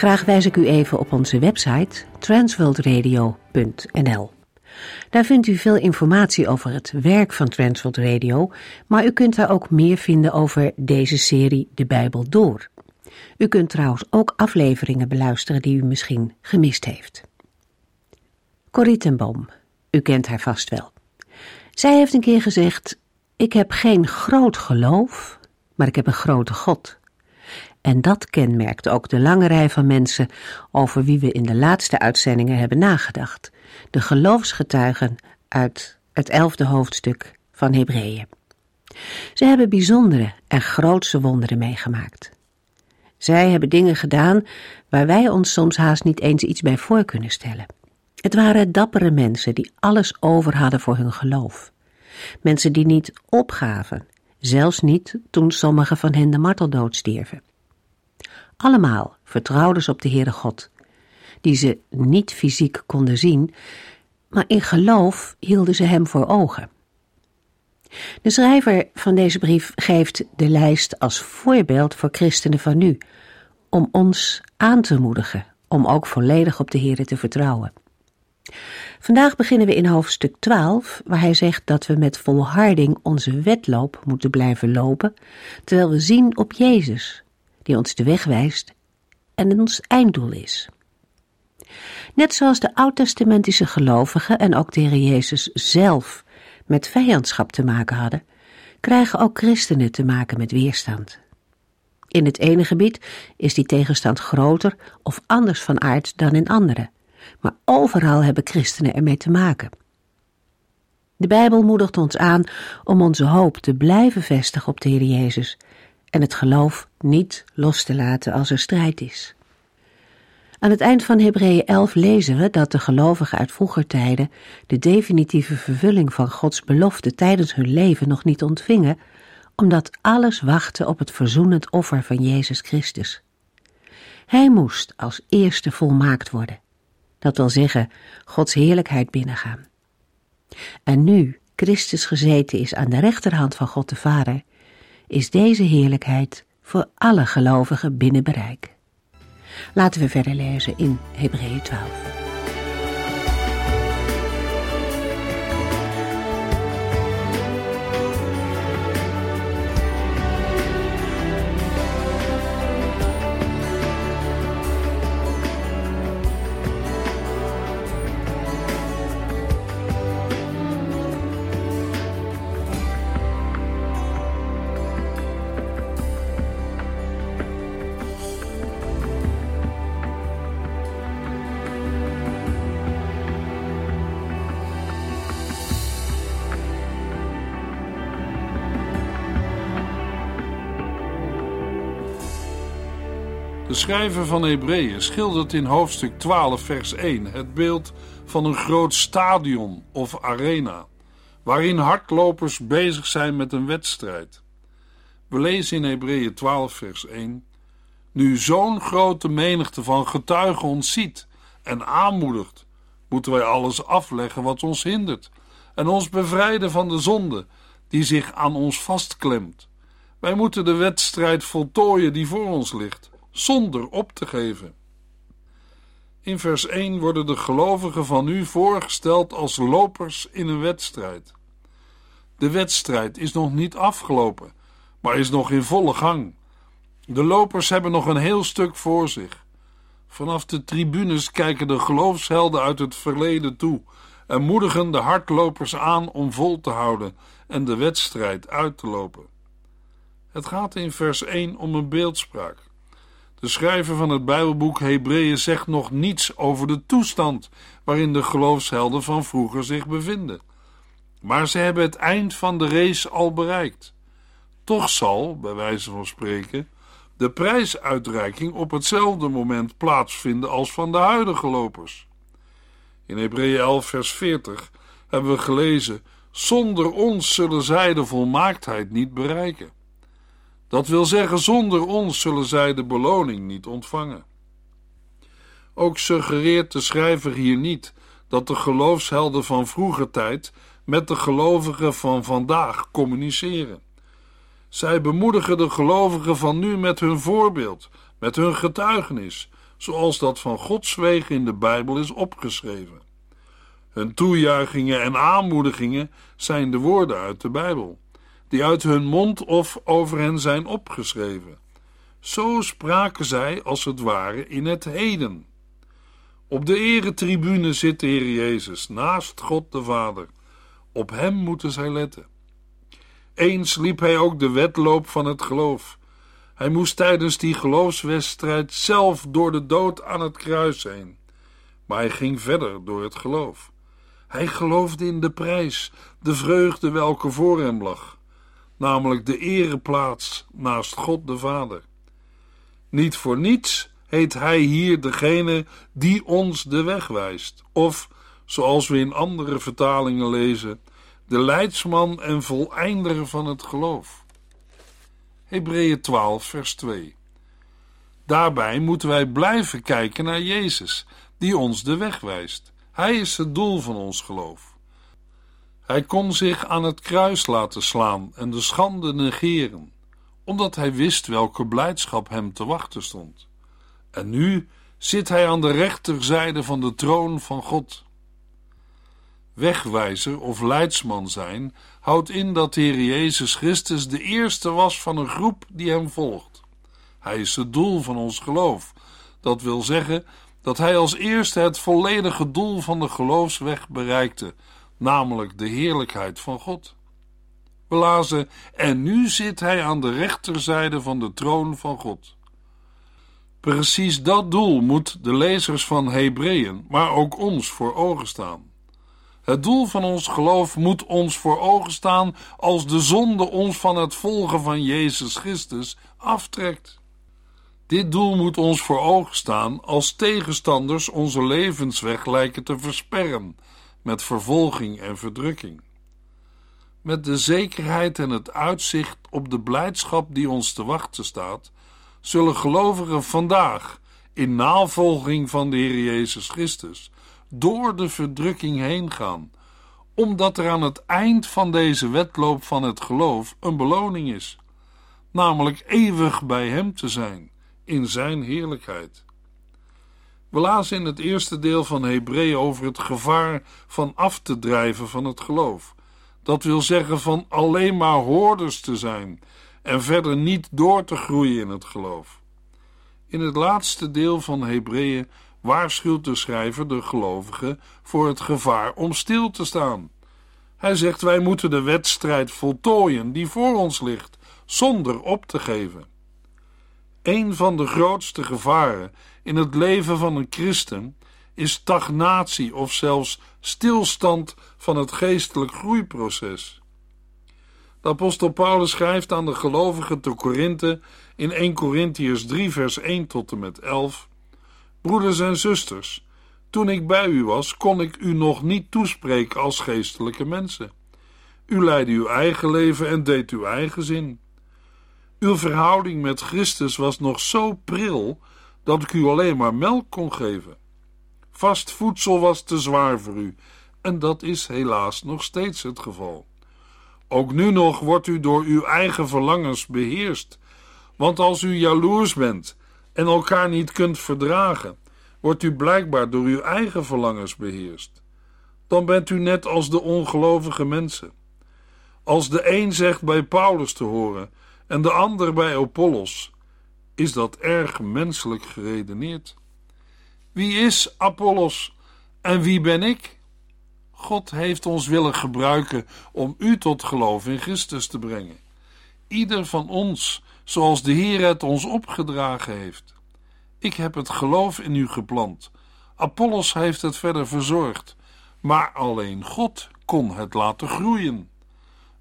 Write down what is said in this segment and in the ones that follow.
Graag wijs ik u even op onze website transworldradio.nl. Daar vindt u veel informatie over het werk van Transworld Radio, maar u kunt daar ook meer vinden over deze serie De Bijbel Door. U kunt trouwens ook afleveringen beluisteren die u misschien gemist heeft. Corrie u kent haar vast wel. Zij heeft een keer gezegd, ik heb geen groot geloof, maar ik heb een grote God. En dat kenmerkt ook de lange rij van mensen over wie we in de laatste uitzendingen hebben nagedacht. De geloofsgetuigen uit het elfde hoofdstuk van Hebreeën. Ze hebben bijzondere en grootse wonderen meegemaakt. Zij hebben dingen gedaan waar wij ons soms haast niet eens iets bij voor kunnen stellen. Het waren dappere mensen die alles over hadden voor hun geloof. Mensen die niet opgaven, zelfs niet toen sommigen van hen de marteldood stierven. Allemaal vertrouwden ze op de Heere God, die ze niet fysiek konden zien, maar in geloof hielden ze hem voor ogen. De schrijver van deze brief geeft de lijst als voorbeeld voor christenen van nu, om ons aan te moedigen om ook volledig op de Heere te vertrouwen. Vandaag beginnen we in hoofdstuk 12, waar hij zegt dat we met volharding onze wedloop moeten blijven lopen, terwijl we zien op Jezus, die ons de weg wijst en ons einddoel is. Net zoals de oud-testamentische gelovigen en ook de Jezus zelf met vijandschap te maken hadden, krijgen ook christenen te maken met weerstand. In het ene gebied is die tegenstand groter of anders van aard dan in andere, maar overal hebben christenen ermee te maken. De Bijbel moedigt ons aan om onze hoop te blijven vestigen op de Heer Jezus en het geloof niet los te laten als er strijd is. Aan het eind van Hebreeën 11 lezen we dat de gelovigen uit vroeger tijden de definitieve vervulling van Gods belofte tijdens hun leven nog niet ontvingen, omdat alles wachtte op het verzoenend offer van Jezus Christus. Hij moest als eerste volmaakt worden, dat wil zeggen Gods heerlijkheid binnengaan. En nu Christus gezeten is aan de rechterhand van God de Vader, is deze heerlijkheid voor alle gelovigen binnen bereik. Laten we verder lezen in Hebreeën 12. Schrijver van Hebreeën schildert in hoofdstuk 12, vers 1 het beeld van een groot stadion of arena, waarin hardlopers bezig zijn met een wedstrijd. We lezen in Hebreeën 12, vers 1: Nu zo'n grote menigte van getuigen ons ziet en aanmoedigt, moeten wij alles afleggen wat ons hindert en ons bevrijden van de zonde die zich aan ons vastklemt. Wij moeten de wedstrijd voltooien die voor ons ligt zonder op te geven. In vers 1 worden de gelovigen van u voorgesteld als lopers in een wedstrijd. De wedstrijd is nog niet afgelopen, maar is nog in volle gang. De lopers hebben nog een heel stuk voor zich. Vanaf de tribunes kijken de geloofshelden uit het verleden toe en moedigen de hardlopers aan om vol te houden en de wedstrijd uit te lopen. Het gaat in vers 1 om een beeldspraak. De schrijver van het Bijbelboek Hebreeën zegt nog niets over de toestand waarin de geloofshelden van vroeger zich bevinden. Maar ze hebben het eind van de race al bereikt. Toch zal, bij wijze van spreken, de prijsuitreiking op hetzelfde moment plaatsvinden als van de huidige lopers. In Hebreeën 11, vers 40 hebben we gelezen: Zonder ons zullen zij de volmaaktheid niet bereiken. Dat wil zeggen, zonder ons zullen zij de beloning niet ontvangen. Ook suggereert de schrijver hier niet dat de geloofshelden van vroeger tijd met de gelovigen van vandaag communiceren. Zij bemoedigen de gelovigen van nu met hun voorbeeld, met hun getuigenis, zoals dat van Gods wegen in de Bijbel is opgeschreven. Hun toejuichingen en aanmoedigingen zijn de woorden uit de Bijbel, die uit hun mond of over hen zijn opgeschreven. Zo spraken zij als het ware in het heden. Op de eretribune zit de Heer Jezus naast God de Vader. Op hem moeten zij letten. Eens liep hij ook de wedloop van het geloof. Hij moest tijdens die geloofswedstrijd zelf door de dood aan het kruis heen. Maar hij ging verder door het geloof. Hij geloofde in de prijs, de vreugde welke voor hem lag, namelijk de ereplaats naast God de Vader. Niet voor niets heet hij hier degene die ons de weg wijst, of, zoals we in andere vertalingen lezen, de leidsman en voleinder van het geloof. Hebreeën 12, vers 2. Daarbij moeten wij blijven kijken naar Jezus, die ons de weg wijst. Hij is het doel van ons geloof. Hij kon zich aan het kruis laten slaan en de schande negeren, omdat hij wist welke blijdschap hem te wachten stond. En nu zit hij aan de rechterzijde van de troon van God. Wegwijzer of leidsman zijn houdt in dat de Heer Jezus Christus de eerste was van een groep die hem volgt. Hij is het doel van ons geloof. Dat wil zeggen dat hij als eerste het volledige doel van de geloofsweg bereikte, namelijk de heerlijkheid van God. We lazen: En nu zit hij aan de rechterzijde van de troon van God. Precies dat doel moet de lezers van Hebreeën, maar ook ons voor ogen staan. Het doel van ons geloof moet ons voor ogen staan als de zonde ons van het volgen van Jezus Christus aftrekt. Dit doel moet ons voor ogen staan als tegenstanders onze levensweg lijken te versperren met vervolging en verdrukking. Met de zekerheid en het uitzicht op de blijdschap die ons te wachten staat, zullen gelovigen vandaag, in navolging van de Heer Jezus Christus, door de verdrukking heen gaan, omdat er aan het eind van deze wedloop van het geloof een beloning is, namelijk eeuwig bij Hem te zijn, in Zijn heerlijkheid. We lazen in het eerste deel van Hebreeën over het gevaar van af te drijven van het geloof. Dat wil zeggen van alleen maar hoorders te zijn en verder niet door te groeien in het geloof. In het laatste deel van Hebreeën waarschuwt de schrijver de gelovigen voor het gevaar om stil te staan. Hij zegt: Wij moeten de wedstrijd voltooien die voor ons ligt, zonder op te geven. Een van de grootste gevaren in het leven van een christen is stagnatie of zelfs stilstand van het geestelijk groeiproces. De apostel Paulus schrijft aan de gelovigen te Korinthe in 1 Korintiërs 3 vers 1 tot en met 11 Broeders en zusters, toen ik bij u was, kon ik u nog niet toespreken als geestelijke mensen. U leidde uw eigen leven en deed uw eigen zin. Uw verhouding met Christus was nog zo pril dat ik u alleen maar melk kon geven. Vast voedsel was te zwaar voor u, en dat is helaas nog steeds het geval. Ook nu nog wordt u door uw eigen verlangens beheerst, want als u jaloers bent en elkaar niet kunt verdragen, wordt u blijkbaar door uw eigen verlangens beheerst. Dan bent u net als de ongelovige mensen. Als de een zegt bij Paulus te horen en de ander bij Apollos, is dat erg menselijk geredeneerd. Wie is Apollos en wie ben ik? God heeft ons willen gebruiken om u tot geloof in Christus te brengen. Ieder van ons, zoals de Heer het ons opgedragen heeft. Ik heb het geloof in u geplant. Apollos heeft het verder verzorgd, maar alleen God kon het laten groeien.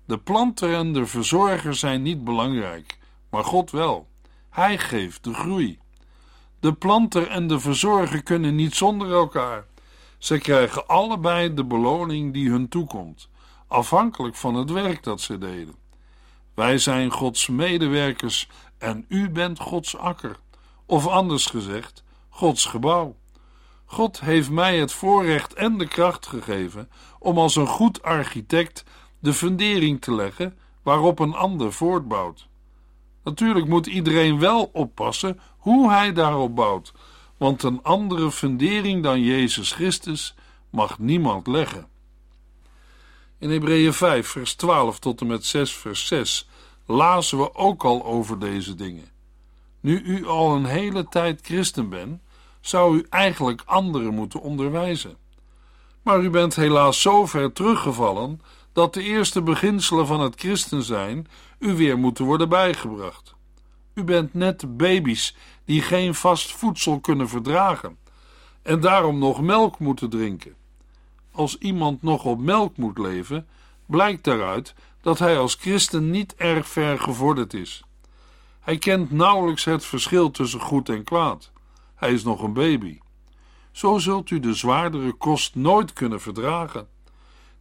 De planter en de verzorger zijn niet belangrijk, maar God wel. Hij geeft de groei. De planter en de verzorger kunnen niet zonder elkaar. Ze krijgen allebei de beloning die hun toekomt, afhankelijk van het werk dat ze deden. Wij zijn Gods medewerkers en u bent Gods akker, of anders gezegd, Gods gebouw. God heeft mij het voorrecht en de kracht gegeven om als een goed architect de fundering te leggen waarop een ander voortbouwt. Natuurlijk moet iedereen wel oppassen hoe hij daarop bouwt, want een andere fundering dan Jezus Christus mag niemand leggen. In Hebreeën 5, vers 12 tot en met 6, vers 6 lazen we ook al over deze dingen. Nu u al een hele tijd christen bent, zou u eigenlijk anderen moeten onderwijzen. Maar u bent helaas zo ver teruggevallen dat de eerste beginselen van het christen zijn u weer moeten worden bijgebracht. U bent net baby's die geen vast voedsel kunnen verdragen en daarom nog melk moeten drinken. Als iemand nog op melk moet leven, blijkt daaruit dat hij als christen niet erg ver gevorderd is. Hij kent nauwelijks het verschil tussen goed en kwaad. Hij is nog een baby. Zo zult u de zwaardere kost nooit kunnen verdragen.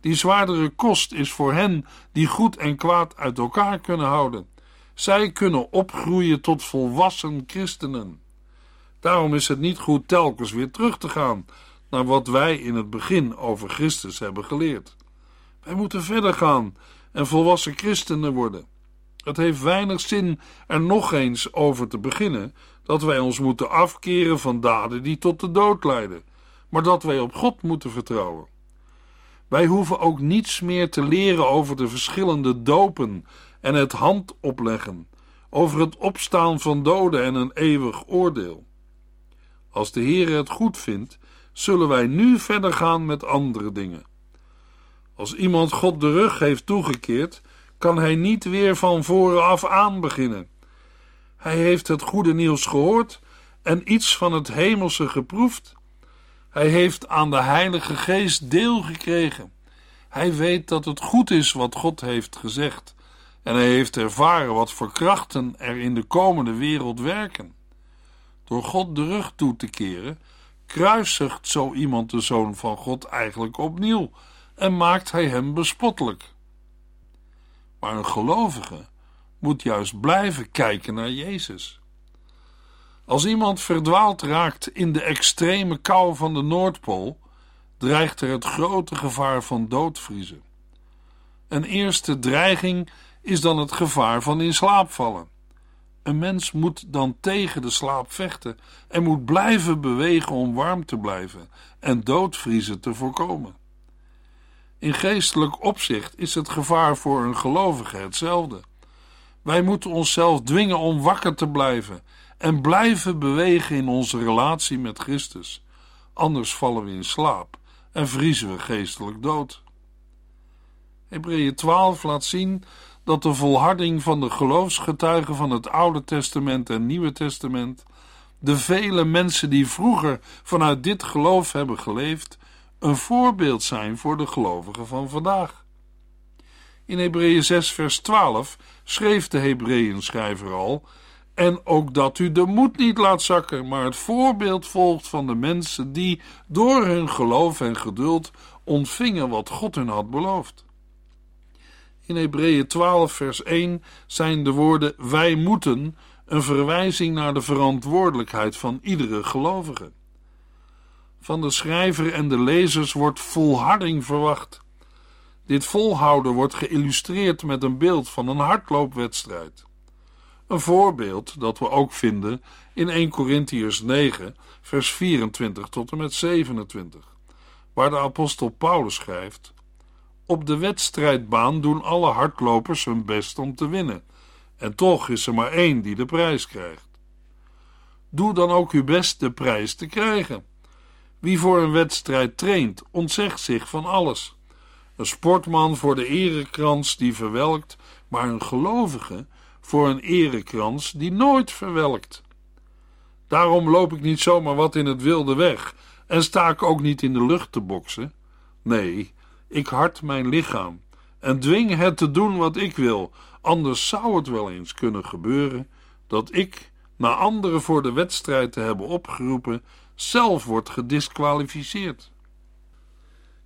Die zwaardere kost is voor hen die goed en kwaad uit elkaar kunnen houden. Zij kunnen opgroeien tot volwassen christenen. Daarom is het niet goed telkens weer terug te gaan naar wat wij in het begin over Christus hebben geleerd. Wij moeten verder gaan en volwassen christenen worden. Het heeft weinig zin er nog eens over te beginnen dat wij ons moeten afkeren van daden die tot de dood leiden, maar dat wij op God moeten vertrouwen. Wij hoeven ook niets meer te leren over de verschillende dopen en het handopleggen, over het opstaan van doden en een eeuwig oordeel. Als de Heer het goed vindt, zullen wij nu verder gaan met andere dingen. Als iemand God de rug heeft toegekeerd, kan hij niet weer van voren af aan beginnen. Hij heeft het goede nieuws gehoord en iets van het hemelse geproefd. Hij heeft aan de Heilige Geest deel gekregen. Hij weet dat het goed is wat God heeft gezegd. En hij heeft ervaren wat voor krachten er in de komende wereld werken. Door God de rug toe te keren, kruisigt zo iemand de zoon van God eigenlijk opnieuw en maakt hij hem bespottelijk. Maar een gelovige moet juist blijven kijken naar Jezus. Als iemand verdwaald raakt in de extreme kou van de Noordpool, dreigt er het grote gevaar van doodvriezen. Een eerste dreiging is dan het gevaar van in slaap vallen. Een mens moet dan tegen de slaap vechten en moet blijven bewegen om warm te blijven en doodvriezen te voorkomen. In geestelijk opzicht is het gevaar voor een gelovige hetzelfde. Wij moeten onszelf dwingen om wakker te blijven en blijven bewegen in onze relatie met Christus. Anders vallen we in slaap en vriezen we geestelijk dood. Hebreeën 12 laat zien dat de volharding van de geloofsgetuigen van het Oude Testament en Nieuwe Testament, de vele mensen die vroeger vanuit dit geloof hebben geleefd, een voorbeeld zijn voor de gelovigen van vandaag. In Hebreeën 6, vers 12 schreef de Hebreeën-schrijver al: En ook dat u de moed niet laat zakken, maar het voorbeeld volgt van de mensen die door hun geloof en geduld ontvingen wat God hun had beloofd. In Hebreeën 12, vers 1 zijn de woorden wij moeten een verwijzing naar de verantwoordelijkheid van iedere gelovige. Van de schrijver en de lezers wordt volharding verwacht. Dit volhouden wordt geïllustreerd met een beeld van een hardloopwedstrijd. Een voorbeeld dat we ook vinden in 1 Corinthiërs 9, vers 24 tot en met 27, waar de apostel Paulus schrijft: Op de wedstrijdbaan doen alle hardlopers hun best om te winnen, en toch is er maar één die de prijs krijgt. Doe dan ook uw best de prijs te krijgen. Wie voor een wedstrijd traint, ontzegt zich van alles. Een sportman voor de erekrans die verwelkt, maar een gelovige voor een erekrans die nooit verwelkt. Daarom loop ik niet zomaar wat in het wilde weg en sta ik ook niet in de lucht te boksen. Nee, ik hard mijn lichaam en dwing het te doen wat ik wil, anders zou het wel eens kunnen gebeuren dat ik na anderen voor de wedstrijd te hebben opgeroepen, zelf wordt gedisqualificeerd.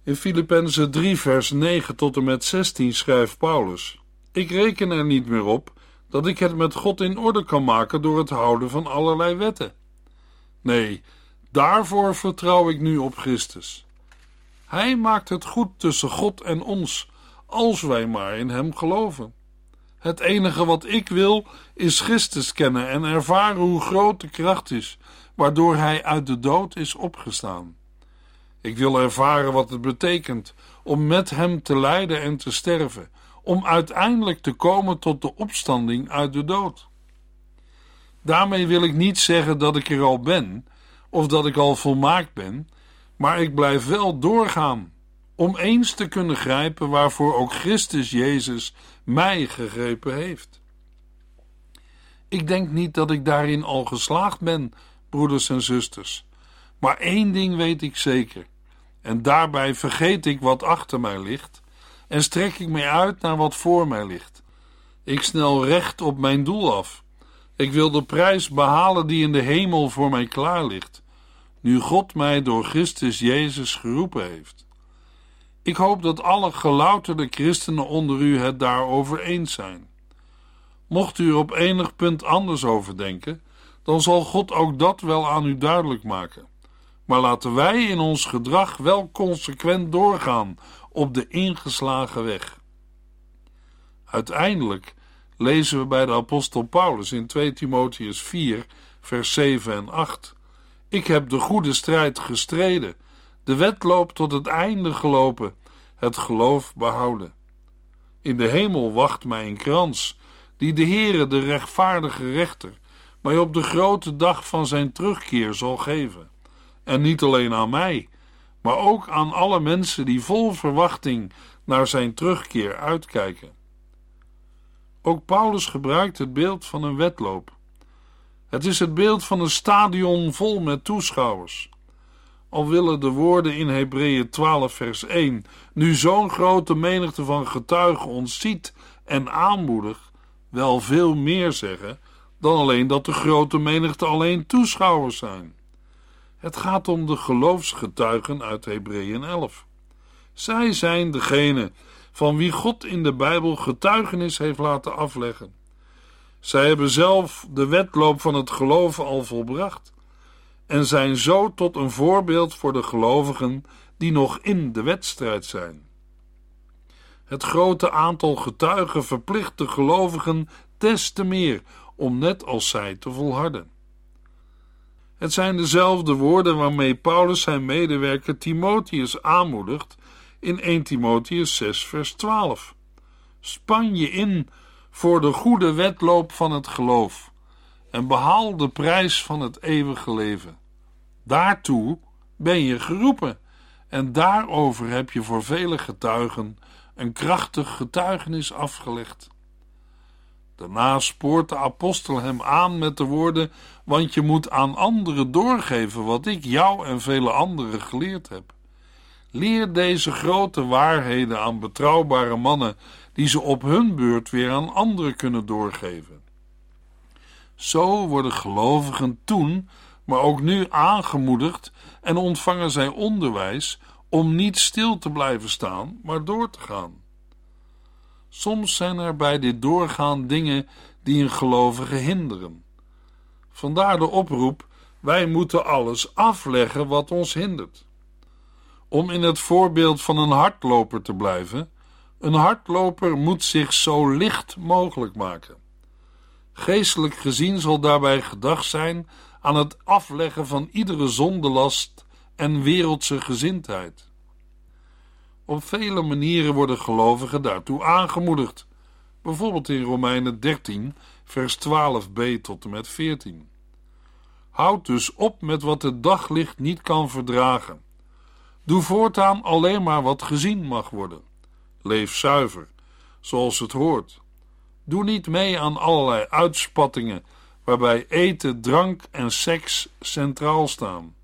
In Filippenzen 3, vers 9 tot en met 16 schrijft Paulus: Ik reken er niet meer op dat ik het met God in orde kan maken door het houden van allerlei wetten. Nee, daarvoor vertrouw ik nu op Christus. Hij maakt het goed tussen God en ons, als wij maar in Hem geloven. Het enige wat ik wil is Christus kennen en ervaren hoe groot de kracht is, waardoor Hij uit de dood is opgestaan. Ik wil ervaren wat het betekent om met Hem te lijden en te sterven, om uiteindelijk te komen tot de opstanding uit de dood. Daarmee wil ik niet zeggen dat ik er al ben, of dat ik al volmaakt ben, maar ik blijf wel doorgaan, om eens te kunnen grijpen waarvoor ook Christus Jezus mij gegrepen heeft. Ik denk niet dat ik daarin al geslaagd ben, broeders en zusters, maar één ding weet ik zeker, en daarbij vergeet ik wat achter mij ligt en strek ik mij uit naar wat voor mij ligt. Ik snel recht op mijn doel af. Ik wil de prijs behalen die in de hemel voor mij klaar ligt, nu God mij door Christus Jezus geroepen heeft. Ik hoop dat alle gelouterde christenen onder u het daarover eens zijn. Mocht u er op enig punt anders over denken, dan zal God ook dat wel aan u duidelijk maken. Maar laten wij in ons gedrag wel consequent doorgaan op de ingeslagen weg. Uiteindelijk lezen we bij de apostel Paulus in 2 Timotheus 4, vers 7 en 8: Ik heb de goede strijd gestreden, de wedloop tot het einde gelopen, het geloof behouden. In de hemel wacht mij een krans, die de Heere, de rechtvaardige rechter, mij op de grote dag van zijn terugkeer zal geven. En niet alleen aan mij, maar ook aan alle mensen die vol verwachting naar zijn terugkeer uitkijken. Ook Paulus gebruikt het beeld van een wedloop. Het is het beeld van een stadion vol met toeschouwers. Al willen de woorden in Hebreeën 12, vers 1 nu zo'n grote menigte van getuigen ons ziet en aanmoedigt, wel veel meer zeggen dan alleen dat de grote menigte alleen toeschouwers zijn. Het gaat om de geloofsgetuigen uit Hebreeën 11. Zij zijn degene van wie God in de Bijbel getuigenis heeft laten afleggen. Zij hebben zelf de wedloop van het geloven al volbracht en zijn zo tot een voorbeeld voor de gelovigen die nog in de wedstrijd zijn. Het grote aantal getuigen verplicht de gelovigen des te meer om net als zij te volharden. Het zijn dezelfde woorden waarmee Paulus zijn medewerker Timotheus aanmoedigt in 1 Timotheus 6, vers 12. Span je in voor de goede wedloop van het geloof en behaal de prijs van het eeuwige leven. Daartoe ben je geroepen en daarover heb je voor vele getuigen een krachtig getuigenis afgelegd. Daarna spoort de apostel hem aan met de woorden: Want je moet aan anderen doorgeven wat ik jou en vele anderen geleerd heb. Leer deze grote waarheden aan betrouwbare mannen, die ze op hun beurt weer aan anderen kunnen doorgeven. Zo worden gelovigen toen, maar ook nu aangemoedigd en ontvangen zij onderwijs om niet stil te blijven staan, maar door te gaan. Soms zijn er bij dit doorgaan dingen die een gelovige hinderen. Vandaar de oproep: wij moeten alles afleggen wat ons hindert. Om in het voorbeeld van een hardloper te blijven, een hardloper moet zich zo licht mogelijk maken. Geestelijk gezien zal daarbij gedacht zijn aan het afleggen van iedere zondelast en wereldse gezindheid. Op vele manieren worden gelovigen daartoe aangemoedigd, bijvoorbeeld in Romeinen 13, vers 12b tot en met 14. Houd dus op met wat het daglicht niet kan verdragen. Doe voortaan alleen maar wat gezien mag worden. Leef zuiver, zoals het hoort. Doe niet mee aan allerlei uitspattingen waarbij eten, drank en seks centraal staan.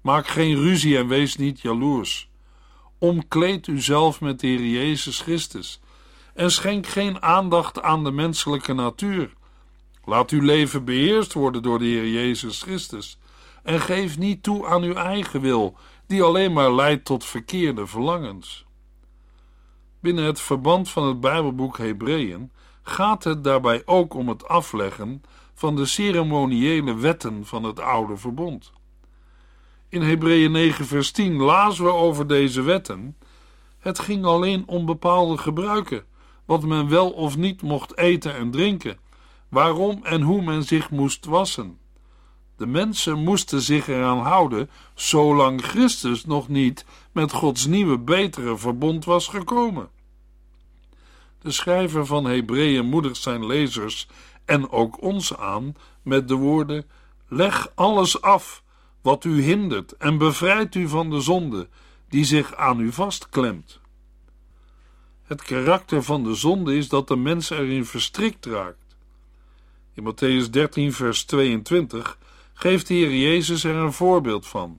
Maak geen ruzie en wees niet jaloers. Omkleed uzelf met de Heer Jezus Christus en schenk geen aandacht aan de menselijke natuur. Laat uw leven beheerst worden door de Heer Jezus Christus en geef niet toe aan uw eigen wil, die alleen maar leidt tot verkeerde verlangens. Binnen het verband van het Bijbelboek Hebreeën gaat het daarbij ook om het afleggen van de ceremoniële wetten van het oude verbond. In Hebreeën 9 vers 10 lazen we over deze wetten. Het ging alleen om bepaalde gebruiken, wat men wel of niet mocht eten en drinken, waarom en hoe men zich moest wassen. De mensen moesten zich eraan houden, zolang Christus nog niet met Gods nieuwe, betere verbond was gekomen. De schrijver van Hebreeën moedigt zijn lezers en ook ons aan met de woorden: Leg alles af wat u hindert en bevrijd u van de zonde die zich aan u vastklemt. Het karakter van de zonde is dat de mens erin verstrikt raakt. In Matthäus 13, vers 22 geeft de Heer Jezus er een voorbeeld van.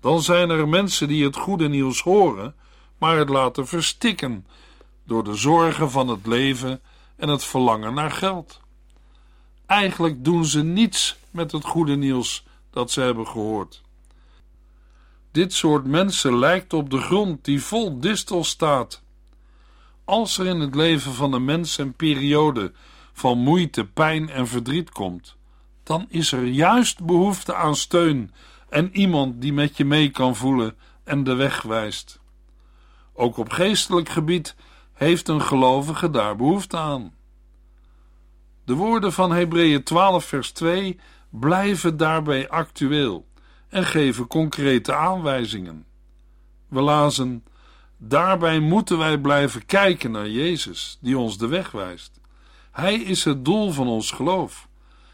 Dan zijn er mensen die het goede nieuws horen, maar het laten verstikken door de zorgen van het leven en het verlangen naar geld. Eigenlijk doen ze niets met het goede nieuws dat ze hebben gehoord. Dit soort mensen lijkt op de grond die vol distel staat. Als er in het leven van een mens een periode van moeite, pijn en verdriet komt, dan is er juist behoefte aan steun en iemand die met je mee kan voelen en de weg wijst. Ook op geestelijk gebied heeft een gelovige daar behoefte aan. De woorden van Hebreeën 12, vers 2 blijven daarbij actueel en geven concrete aanwijzingen. We lazen: Daarbij moeten wij blijven kijken naar Jezus, die ons de weg wijst. Hij is het doel van ons geloof.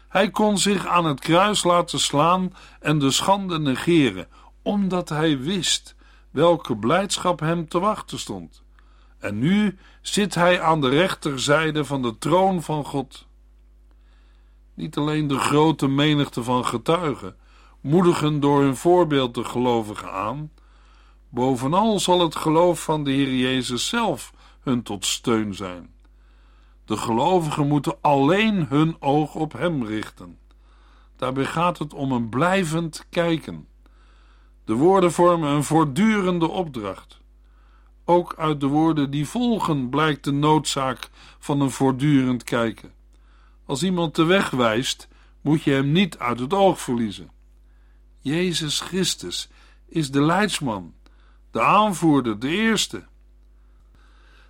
Hij kon zich aan het kruis laten slaan en de schande negeren, omdat hij wist welke blijdschap hem te wachten stond. En nu zit hij aan de rechterzijde van de troon van God. Niet alleen de grote menigte van getuigen moedigen door hun voorbeeld de gelovigen aan, bovenal zal het geloof van de Heer Jezus zelf hun tot steun zijn. De gelovigen moeten alleen hun oog op Hem richten. Daarbij gaat het om een blijvend kijken. De woorden vormen een voortdurende opdracht. Ook uit de woorden die volgen blijkt de noodzaak van een voortdurend kijken. Als iemand de weg wijst, moet je hem niet uit het oog verliezen. Jezus Christus is de leidsman, de aanvoerder, de eerste.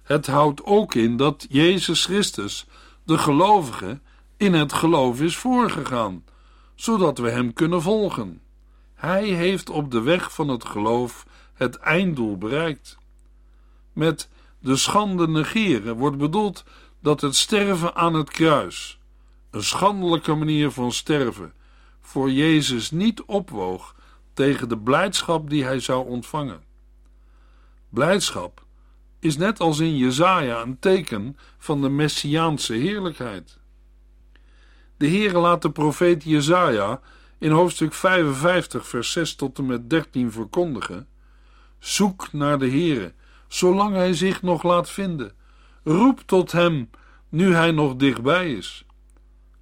Het houdt ook in dat Jezus Christus, de gelovige, in het geloof is voorgegaan, zodat we hem kunnen volgen. Hij heeft op de weg van het geloof het einddoel bereikt. Met de schande negeren wordt bedoeld dat het sterven aan het kruis, een schandelijke manier van sterven, voor Jezus niet opwoog tegen de blijdschap die hij zou ontvangen. Blijdschap is net als in Jezaja een teken van de messiaanse heerlijkheid. De Heere laat de profeet Jezaja in hoofdstuk 55 vers 6 tot en met 13 verkondigen: Zoek naar de Heere, zolang hij zich nog laat vinden. Roep tot hem, nu hij nog dichtbij is.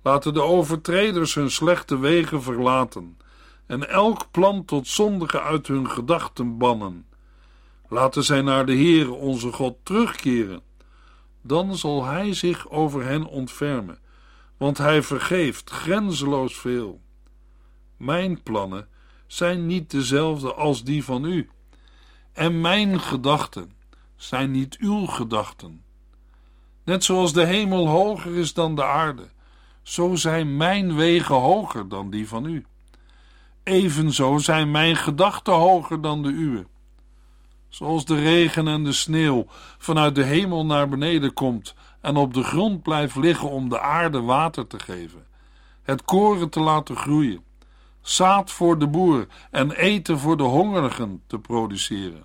Laten de overtreders hun slechte wegen verlaten en elk plan tot zondige uit hun gedachten bannen. Laten zij naar de Heere onze God terugkeren. Dan zal Hij zich over hen ontfermen, want Hij vergeeft grenzeloos veel. Mijn plannen zijn niet dezelfde als die van u, en mijn gedachten zijn niet uw gedachten. Net zoals de hemel hoger is dan de aarde, zo zijn mijn wegen hoger dan die van u. Evenzo zijn mijn gedachten hoger dan de uwe. Zoals de regen en de sneeuw vanuit de hemel naar beneden komt en op de grond blijft liggen om de aarde water te geven, het koren te laten groeien, zaad voor de boer en eten voor de hongerigen te produceren.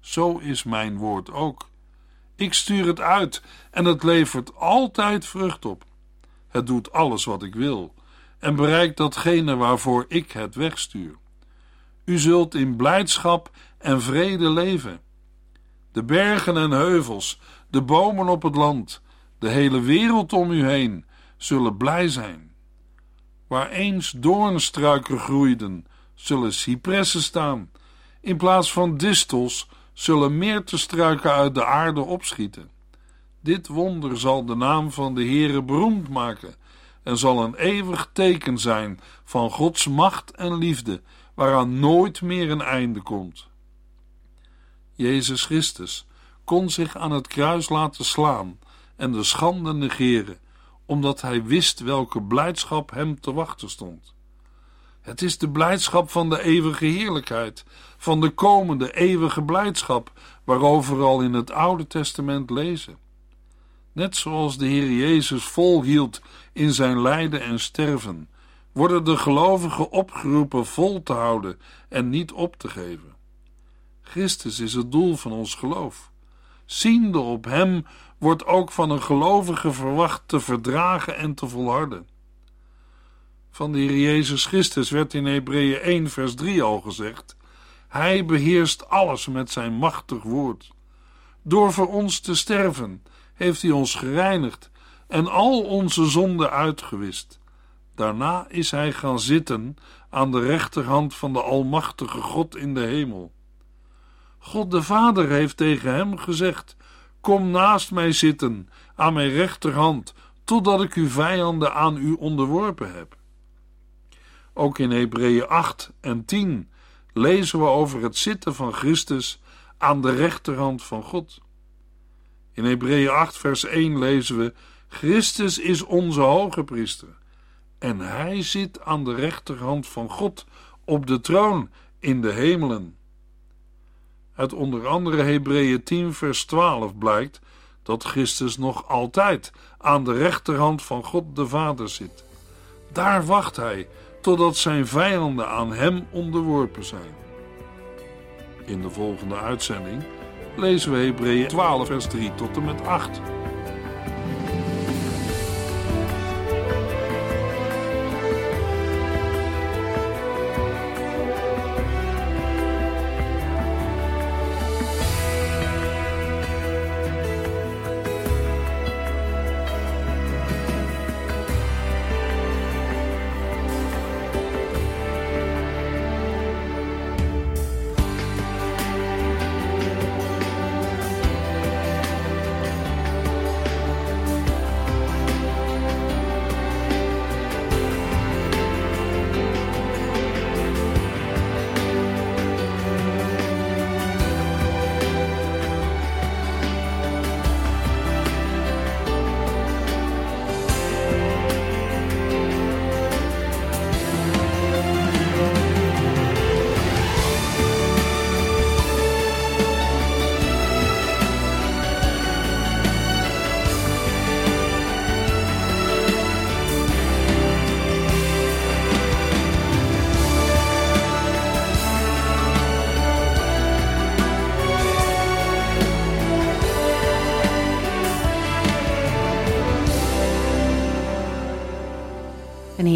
Zo is mijn woord ook. Ik stuur het uit en het levert altijd vrucht op. Het doet alles wat ik wil en bereikt datgene waarvoor ik het wegstuur. U zult in blijdschap en vrede leven. De bergen en heuvels, de bomen op het land, de hele wereld om u heen, zullen blij zijn. Waar eens doornstruiken groeiden, zullen cipressen staan. In plaats van distels zullen meertestruiken uit de aarde opschieten. Dit wonder zal de naam van de Heere beroemd maken en zal een eeuwig teken zijn van Gods macht en liefde, waaraan nooit meer een einde komt. Jezus Christus kon zich aan het kruis laten slaan en de schande negeren, omdat hij wist welke blijdschap hem te wachten stond. Het is de blijdschap van de eeuwige heerlijkheid, van de komende eeuwige blijdschap, waarover we al in het Oude Testament lezen. Net zoals de Heer Jezus volhield in zijn lijden en sterven, worden de gelovigen opgeroepen vol te houden en niet op te geven. Christus is het doel van ons geloof. Ziende op Hem wordt ook van een gelovige verwacht te verdragen en te volharden. Van de Heer Jezus Christus werd in Hebreeën 1 vers 3 al gezegd: Hij beheerst alles met zijn machtig woord. Door voor ons te sterven heeft hij ons gereinigd en al onze zonden uitgewist. Daarna is hij gaan zitten aan de rechterhand van de Almachtige God in de hemel. God de Vader heeft tegen hem gezegd: Kom naast mij zitten, aan mijn rechterhand, totdat ik uw vijanden aan u onderworpen heb. Ook in Hebreeën 8 en 10 lezen we over het zitten van Christus aan de rechterhand van God. In Hebreeën 8, vers 1 lezen we: Christus is onze hoge priester. En hij zit aan de rechterhand van God op de troon in de hemelen. Uit onder andere Hebreeën 10, vers 12 blijkt dat Christus nog altijd aan de rechterhand van God de Vader zit. Daar wacht hij totdat zijn vijanden aan hem onderworpen zijn. In de volgende uitzending lezen we Hebreeën 12, vers 3 tot en met 8.